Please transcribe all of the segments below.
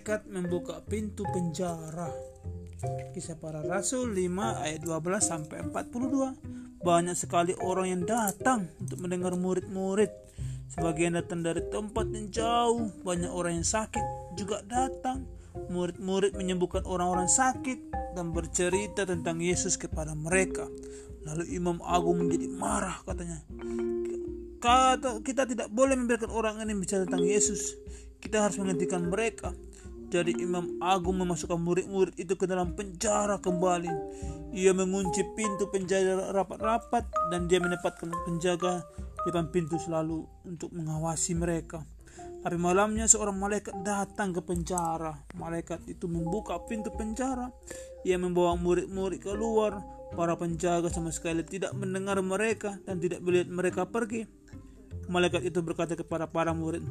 malaikat membuka pintu penjara. Kisah para Rasul 5 ayat 12 sampai 42. Banyak sekali orang yang datang untuk mendengar murid-murid. Sebagian datang dari tempat yang jauh, banyak orang yang sakit juga datang. Murid-murid menyembuhkan orang-orang sakit dan bercerita tentang Yesus kepada mereka. Lalu Imam Agung menjadi marah katanya. Kata kita tidak boleh membiarkan orang ini bicara tentang Yesus. Kita harus menghentikan mereka. Jadi Imam Agung memasukkan murid-murid itu ke dalam penjara kembali. Ia mengunci pintu penjara rapat-rapat dan dia menempatkan penjaga di depan pintu selalu untuk mengawasi mereka. Tapi malamnya seorang malaikat datang ke penjara. Malaikat itu membuka pintu penjara. Ia membawa murid-murid keluar. Para penjaga sama sekali tidak mendengar mereka dan tidak melihat mereka pergi. Malaikat itu berkata kepada para murid,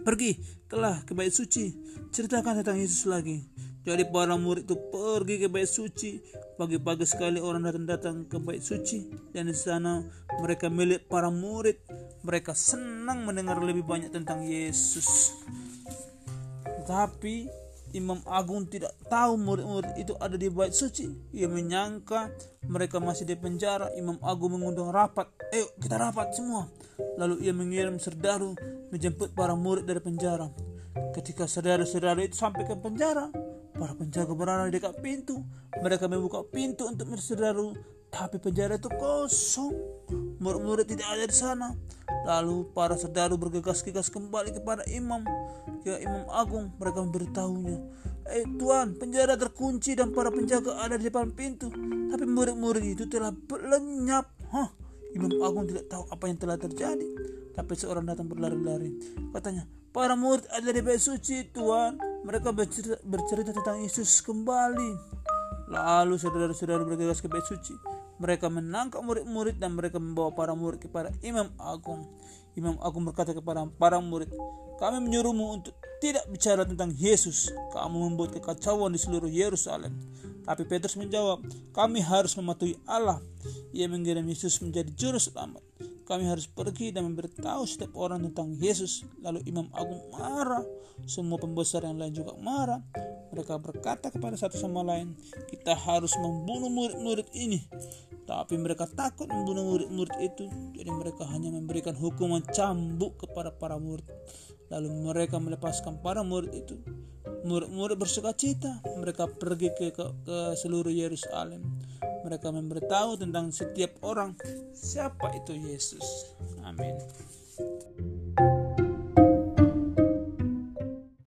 Pergi, telah ke bait suci, ceritakan tentang Yesus lagi. Jadi para murid itu pergi ke bait suci. Pagi-pagi sekali orang datang-datang ke bait suci dan di sana mereka melihat para murid. Mereka senang mendengar lebih banyak tentang Yesus. Tapi Imam Agung tidak tahu murid-murid itu ada di bait suci. Ia menyangka mereka masih di penjara. Imam Agung mengundang rapat. Ayo kita rapat semua. Lalu ia mengirim serdaru menjemput para murid dari penjara. Ketika saudara-saudara itu sampai ke penjara, para penjaga berada di dekat pintu. Mereka membuka pintu untuk serdaru, tapi penjara itu kosong. Murid-murid tidak ada di sana. Lalu para serdaru bergegas-gegas kembali kepada imam. Ke Imam Agung mereka memberitahunya eh Tuhan penjara terkunci dan para penjaga ada di depan pintu. Tapi murid-murid itu telah lenyap Hah, Imam Agung tidak tahu apa yang telah terjadi. Tapi seorang datang berlari-lari. Katanya para murid ada di bait suci Tuhan mereka bercerita, bercerita tentang Yesus kembali. Lalu saudara-saudara bergegas ke bait suci mereka menangkap murid-murid dan mereka membawa para murid kepada Imam Agung. Imam Agung berkata kepada para murid, kami menyuruhmu untuk tidak bicara tentang Yesus. Kamu membuat kekacauan di seluruh Yerusalem. Tapi Petrus menjawab, kami harus mematuhi Allah. Ia mengirim Yesus menjadi juru selamat. Kami harus pergi dan memberitahu setiap orang tentang Yesus. Lalu Imam Agung marah. Semua pembesar yang lain juga marah. Mereka berkata kepada satu sama lain, kita harus membunuh murid-murid ini. Tapi mereka takut membunuh murid-murid itu, jadi mereka hanya memberikan hukuman cambuk kepada para murid. Lalu mereka melepaskan para murid itu. Murid-murid bersuka cita, mereka pergi ke, ke, ke seluruh Yerusalem. Mereka memberitahu tentang setiap orang siapa itu Yesus. Amin.